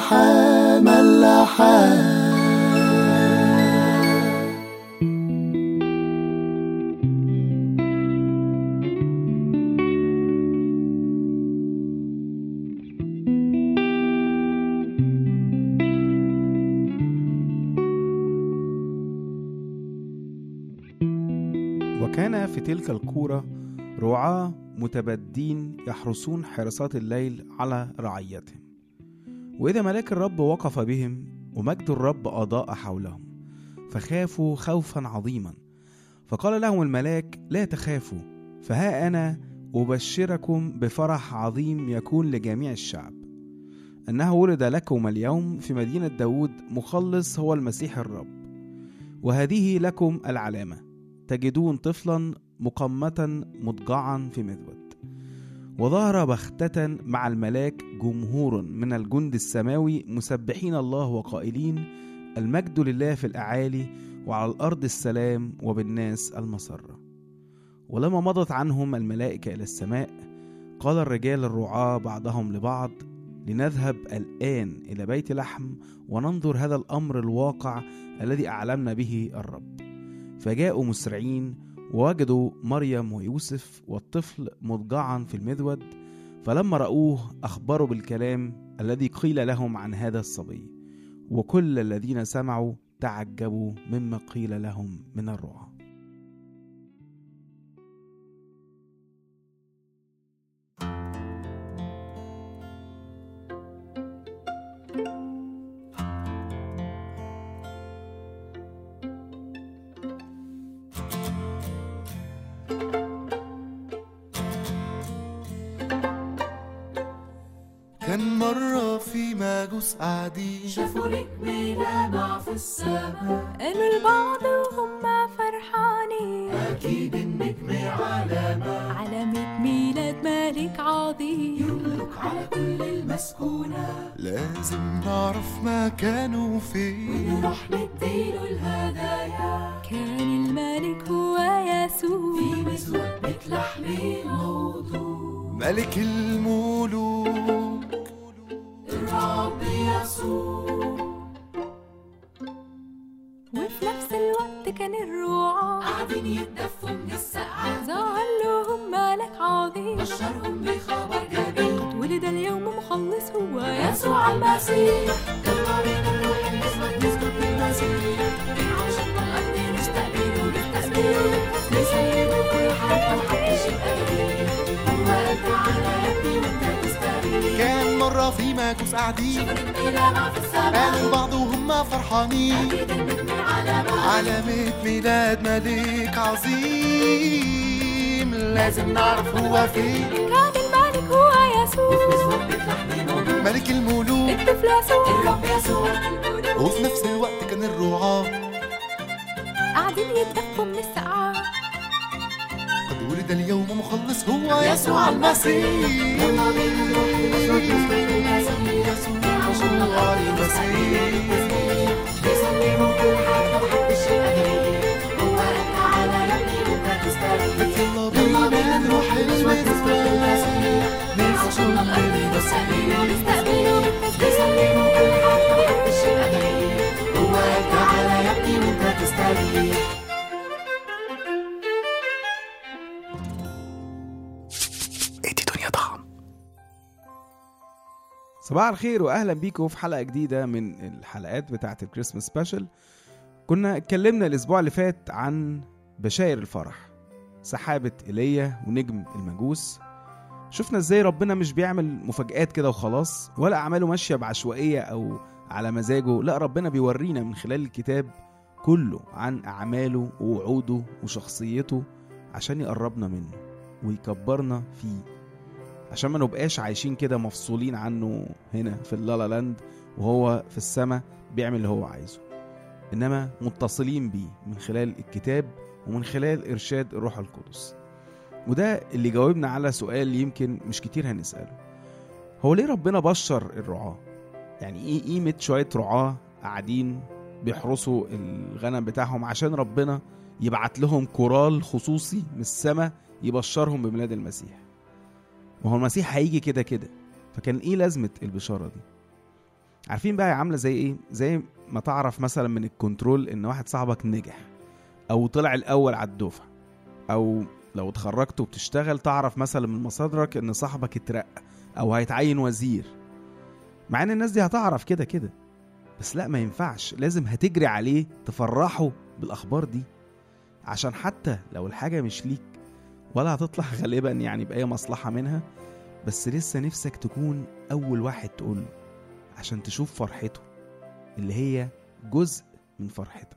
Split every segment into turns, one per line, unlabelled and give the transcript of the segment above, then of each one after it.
ملاحة ملاحة
وكان في تلك الكورة رعاة متبدين يحرسون حراسات الليل على رعيتهم. وإذا ملاك الرب وقف بهم ومجد الرب أضاء حولهم فخافوا خوفا عظيما. فقال لهم الملاك لا تخافوا فها أنا أبشركم بفرح عظيم يكون لجميع الشعب. أنه ولد لكم اليوم في مدينة داود مخلص هو المسيح الرب. وهذه لكم العلامة تجدون طفلا مقمة مضجعا في مذود وظهر بختة مع الملاك جمهور من الجند السماوي مسبحين الله وقائلين المجد لله في الأعالي وعلى الأرض السلام وبالناس المسرة. ولما مضت عنهم الملائكة إلى السماء قال الرجال الرعاة بعضهم لبعض لنذهب الآن إلى بيت لحم وننظر هذا الأمر الواقع الذي أعلمنا به الرب. فجاءوا مسرعين ووجدوا مريم ويوسف والطفل مضجعا في المذود فلما رأوه أخبروا بالكلام الذي قيل لهم عن هذا الصبي وكل الذين سمعوا تعجبوا مما قيل لهم من الرعاة
مكانه فين
نروح نديله الهدايا.
كان الملك هو يسوع
في مزود بيت لحم موضوع
ملك الملوك.
الرب يسوع.
وفي نفس الوقت كان الرعاة.
قاعدين يتدفوا من السقعة
ظهر لهم ملك عظيم.
بشرهم بخبر.
اليوم مخلص هو. يسوع
المسيح. يلا بينا نروح المسيح عشان الأرض نستقبله بالتسبيح كل هو أنت على يدي وأنت تستريح
كان مرة في مجوس قاعدين.
لامع في السماء
قالوا لبعض وهم فرحانين.
أكيد النجم علامة
علامة ميلاد ملك عظيم. لازم نعرف هو فين.
يسوع
ملك الملوك.
الطفل يسوع
الرب يسوع.
وفي نفس الوقت كان الرعاة.
قاعدين يتدفوا من السقعة
قد ولد اليوم مخلص هو
يسوع
يسوع المسيح.
يلا بينا نروح المسيح. عشان
يسوع
الأرض
المسيح.
بيسلموا كل حاجة محدش
دنيا
صباح الخير واهلا بيكم في حلقة جديدة من الحلقات بتاعة الكريسماس سبيشال كنا اتكلمنا الأسبوع اللي فات عن بشاير الفرح سحابة إيليا ونجم المجوس. شفنا إزاي ربنا مش بيعمل مفاجآت كده وخلاص ولا أعماله ماشية بعشوائية أو على مزاجه لا ربنا بيورينا من خلال الكتاب كله عن أعماله ووعوده وشخصيته عشان يقربنا منه ويكبرنا فيه. عشان ما نبقاش عايشين كده مفصولين عنه هنا في اللالا لاند وهو في السماء بيعمل اللي هو عايزه. إنما متصلين بيه من خلال الكتاب ومن خلال إرشاد الروح القدس. وده اللي جاوبنا على سؤال يمكن مش كتير هنسأله. هو ليه ربنا بشر الرعاة؟ يعني إيه قيمة شوية رعاة قاعدين بيحرسوا الغنم بتاعهم عشان ربنا يبعت لهم كورال خصوصي من السماء يبشرهم بميلاد المسيح. ما هو المسيح هيجي كده كده. فكان إيه لازمة البشارة دي؟
عارفين بقى عاملة زي إيه؟ زي ما تعرف مثلا من الكنترول إن واحد صاحبك نجح أو طلع الأول على الدفعة أو لو اتخرجت وبتشتغل تعرف مثلا من مصادرك إن صاحبك اترقى أو هيتعين وزير. مع إن الناس دي هتعرف كده كده. بس لا ما ينفعش. لازم هتجري عليه تفرحه بالأخبار دي. عشان حتى لو الحاجة مش ليك ولا هتطلع غالبا يعني بأي مصلحة منها بس لسه نفسك تكون أول واحد تقوله عشان تشوف فرحته اللي هي جزء من فرحتك.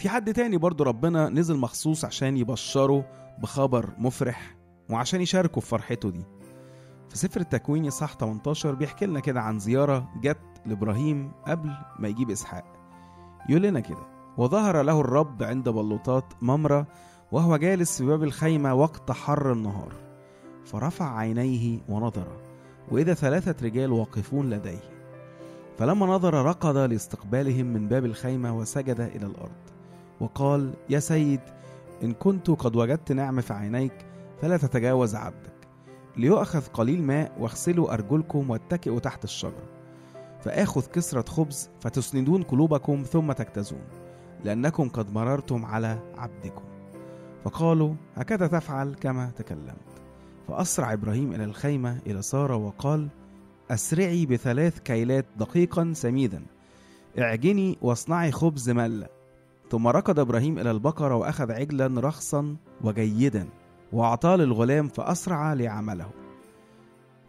في
حد تاني برضو ربنا نزل مخصوص عشان يبشره بخبر مفرح وعشان يشاركه في فرحته دي. في سفر التكوين إصحاح 18 بيحكي لنا كده عن زيارة جت لإبراهيم قبل ما يجيب إسحاق. يقول لنا كده وظهر له الرب عند بلوطات ممرة وهو جالس في باب الخيمة وقت حر النهار. فرفع عينيه ونظر وإذا ثلاثة رجال واقفون لديه. فلما نظر ركض لاستقبالهم من باب الخيمة وسجد إلى الأرض. وقال يا سيد إن كنت قد وجدت نعمة في عينيك فلا تتجاوز عبدك. ليؤخذ قليل ماء واغسلوا أرجلكم واتكئوا تحت الشجرة. فآخذ كسرة خبز فتسندون قلوبكم ثم تجتازون لأنكم قد مررتم على عبدكم. فقالوا هكذا تفعل كما تكلمت. فأسرع إبراهيم إلى الخيمة إلى سارة وقال أسرعي بثلاث كيلات دقيقا سميدا. اعجني واصنعي خبز ملة ثم ركض إبراهيم إلى البقرة وأخذ عجلا رخصا وجيدا وأعطاه للغلام فأسرع ليعمله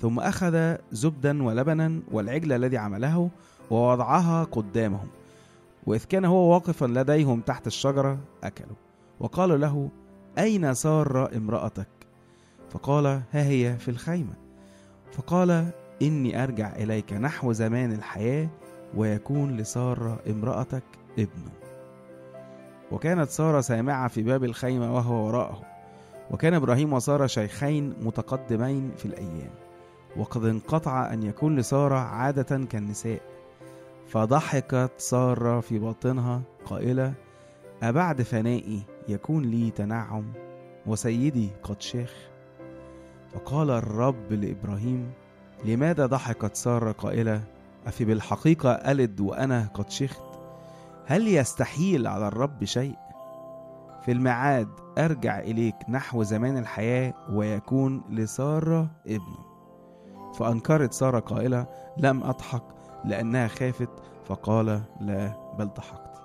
ثم أخذ زبدا ولبنا والعجل الذي عمله ووضعها قدامهم. وإذ كان هو واقفا لديهم تحت الشجرة أكلوا. وقالوا له أين سارة امرأتك؟ فقال ها هي في الخيمة. فقال إني أرجع إليك نحو زمان الحياة ويكون لسارة امرأتك ابن وكانت سارة سامعة في باب الخيمة وهو وراءه. وكان إبراهيم وسارة شيخين متقدمين في الأيام. وقد انقطع أن يكون لسارة عادة كالنساء. فضحكت سارة في باطنها قائلة أبعد فنائي يكون لي تنعم وسيدي قد شيخ. فقال الرب لإبراهيم لماذا ضحكت سارة قائلة أفي بالحقيقة ألد وأنا قد شخت؟ هل يستحيل على الرب شيء؟ في الميعاد أرجع إليك نحو زمان الحياة ويكون لسارة ابن فأنكرت سارة قائلة لم أضحك لأنها خافت. فقال لا بل ضحكت.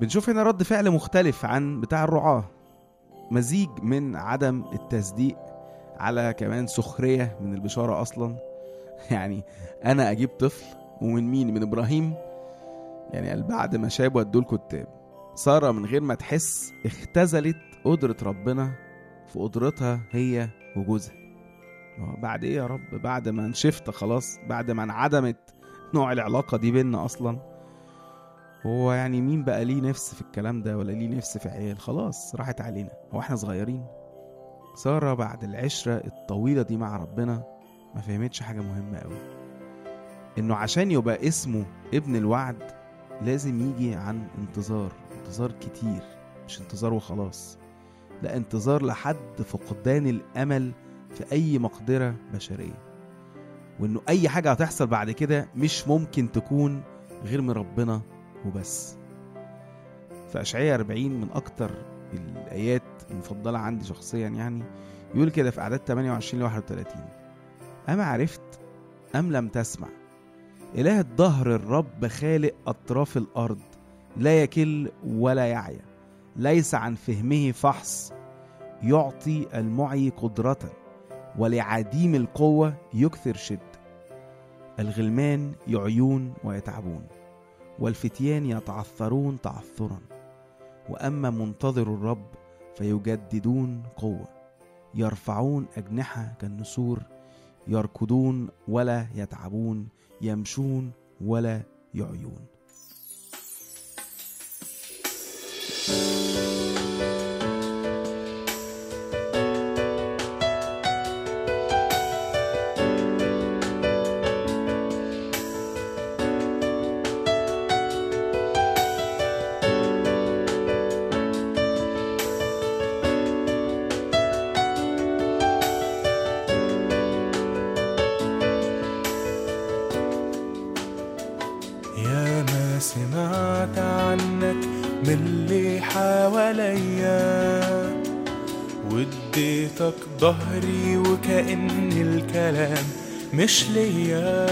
بنشوف هنا رد فعل مختلف عن بتاع الرعاة. مزيج من عدم التصديق على كمان سخرية من البشارة أصلا. يعني أنا أجيب طفل ومن مين؟ من إبراهيم يعني قال بعد ما شاب ودوا الكتاب سارة من غير ما تحس اختزلت قدرة ربنا في قدرتها هي وجوزها. بعد إيه يا رب؟ بعد ما انشفت خلاص بعد ما انعدمت نوع العلاقة دي بينا أصلا. هو يعني مين بقى ليه نفس في الكلام ده ولا ليه نفس في عيال؟ خلاص راحت علينا. هو إحنا صغيرين. سارة بعد العشرة الطويلة دي مع ربنا ما فهمتش حاجة مهمة قوي إنه عشان يبقى اسمه ابن الوعد لازم يجي عن انتظار انتظار كتير مش انتظار وخلاص. لا انتظار لحد فقدان الأمل في أي مقدرة بشرية. وإنه أي حاجة هتحصل بعد كده مش ممكن تكون غير من ربنا وبس. في إشعياء 40 من أكتر الآيات المفضلة عندي شخصيا يعني يقول كده في أعداد 28 ل 31 أما عرفت أم لم تسمع؟ إله الدهر الرب خالق أطراف الأرض لا يكل ولا يعيا ليس عن فهمه فحص يعطي المعي قدرة ولعديم القوة يكثر شد. الغلمان يعيون ويتعبون والفتيان يتعثرون تعثرا. وأما منتظر الرب فيجددون قوة يرفعون أجنحة كالنسور يركضون ولا يتعبون يمشون ولا يعيون.
يا واديتك ظهري وكأن الكلام مش ليا.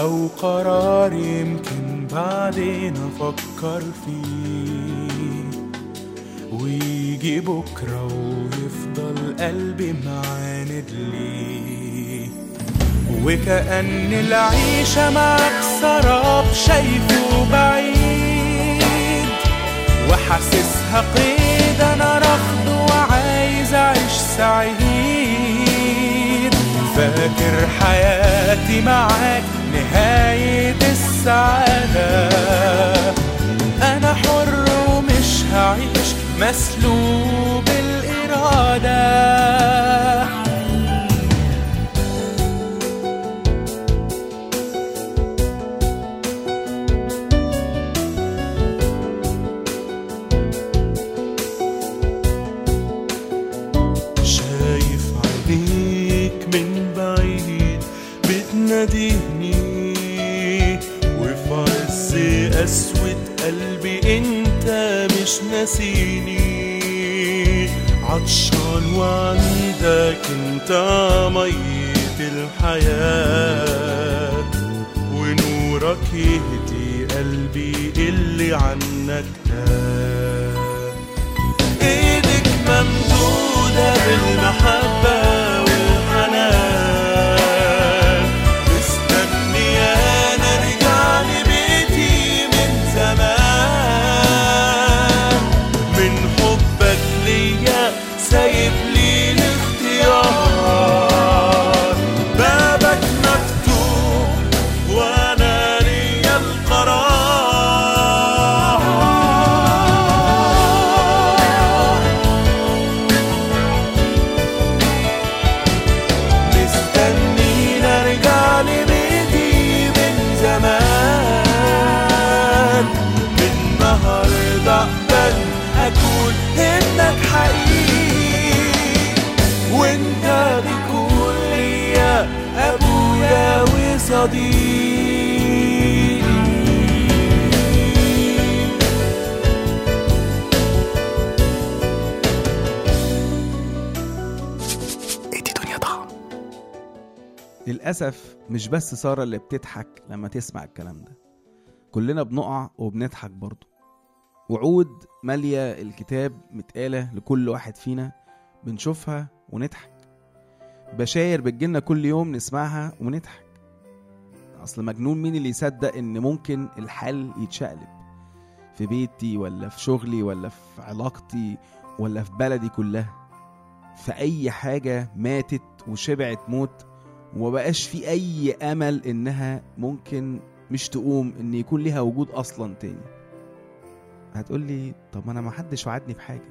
أو قرار يمكن بعدين أفكر فيه. ويجي بكرة ويفضل قلبي معاند ليه. وكأن العيشة معك سراب شايفه بعيد. وحاسسها قيد أنا أعيش سعيد. فاكر حياتي معاك نهاية السعادة أنا حر ومش هعيش مسلوب وانت تكون ليا أبويا وصديقي.
للأسف مش بس سارة اللي بتضحك لما تسمع الكلام ده كلنا بنقع وبنضحك برضه. وعود مالية الكتاب متقالة لكل واحد فينا بنشوفها ونضحك. بشاير بتجيلنا كل يوم نسمعها ونضحك. أصل مجنون مين اللي يصدق إن ممكن الحال يتشقلب؟ في بيتي ولا في شغلي ولا في علاقتي ولا في بلدي كلها. في أي حاجة ماتت وشبعت موت ومبقاش في أي أمل إنها ممكن مش تقوم إن يكون ليها وجود أصلا تاني. هتقول لي طب ما أنا ما حدش وعدني بحاجة.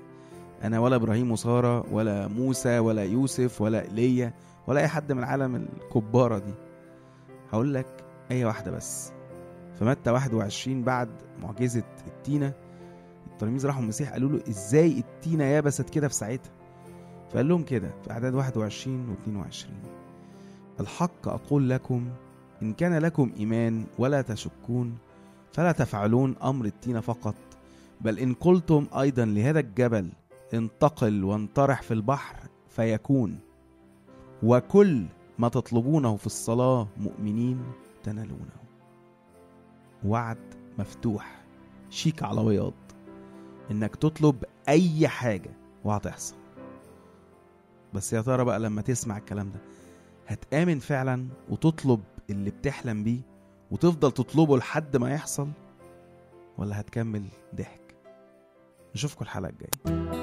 أنا ولا إبراهيم وسارة ولا موسى ولا يوسف ولا إيليا ولا أي حد من عالم الكبارة دي. هقول لك اي واحدة بس. في متى 21 بعد معجزة التينة؟ التلاميذ راحوا المسيح قالوا له إزاي التينة يبست كده في ساعتها؟ فقال لهم كده في أعداد 21 و 22 الحق أقول لكم إن كان لكم إيمان ولا تشكون فلا تفعلون أمر التين فقط بل إن قلتم أيضا لهذا الجبل انتقل وانطرح في البحر فيكون وكل ما تطلبونه في الصلاة مؤمنين تنالونه. وعد مفتوح شيك على بياض إنك تطلب أي حاجة وهتحصل. بس يا ترى بقى لما تسمع الكلام ده هتآمن فعلا وتطلب اللي بتحلم بيه وتفضل تطلبه لحد ما يحصل ولا هتكمل ضحك؟
نشوفكم الحلقة الجاية.